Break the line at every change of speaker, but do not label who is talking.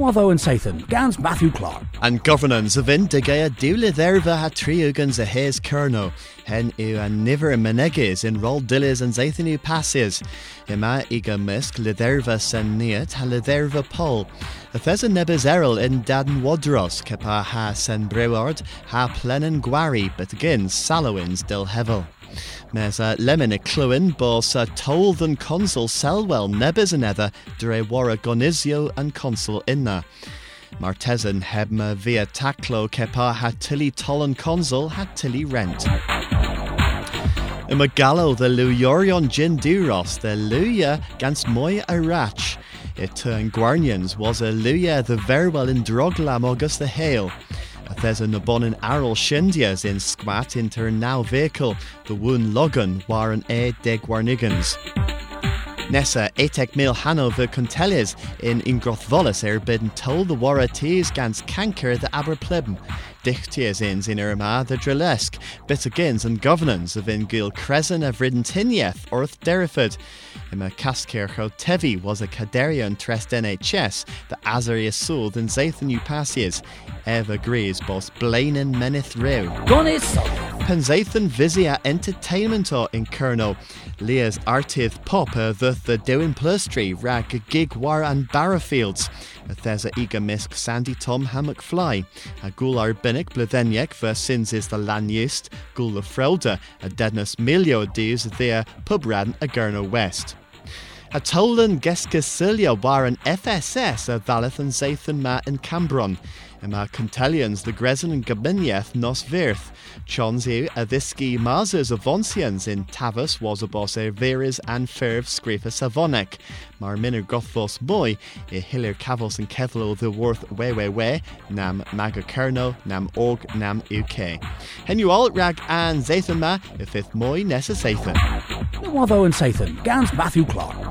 Watho and Sathan, Gans Matthew Clark.
And governance of in digaya diwle dderfa ha triugans a hes kerno, hen yw a nifer meneges in rol dilys and zaithan passes. Ima iga misk liderva sen niet ha liderva pol. A thesa nebes eril in daden wadros kepa ha sen breward ha plenen gwari, but again salowins dil hevel. Mes uh, lemon y clywyn bos consul selwell nebys yn edda dre wara gonisio and consul inna. Martesan hebma via taclo kepa hat tilly tolan consul tilly rent. Y mae galw the lwyorion gin duros the luya gans moy a rach. It turn gwarnians was a luya the verwell in droglam august the hail. There's a nabonin aral shindias in squat inter now vehicle, the woon logan waren e de guarnigans. Nessa etek mil Hanover conteles in Ingrothvolis er bidden told the wara tees gans canker the aberplebm. Dichtias ins in Irma the Drillesk, Bittergins and governance of in Gil Cresen of Ridden Tinyeth, Orth Derriford. Ima Caskircho Tevi was a Caderian Trest NHS, the Azarius Sold and Zathan Upasias. Eva agrees boss Blainen Menith Rew.
Gonis
Penzathan Visia Entertainment or in Kerno. Leah's Artith Popper the the Dewin Plustry Rag Gig War and Barrafields. Thesa Ega Misk Sandy Tom Hammock Fly. A Gular Binnick Blethenyek versus is the Lanyust. Gula Frelda. A Deadness Milio Dees there Pubrad a Gurno West. A Tolan Geskasilia war an FSS a Valeth and Zathan Ma in Cambron. Emma Contelians the Grezen and Gabinieth nos Virth. Chonzi a Thiski Mazers of Vonsians in Tavus a Veris and Ferv Screfa Savonek. Mar Minner Gothvos Boy, e Hiller Cavos and Kevlo the Worth We We We, Nam Maga Kerno, Nam Org, Nam UK. Hen you rag and Zathan Ma, if if Moy Nessa Zathan.
Watho and Sathan, Gans Matthew Clark.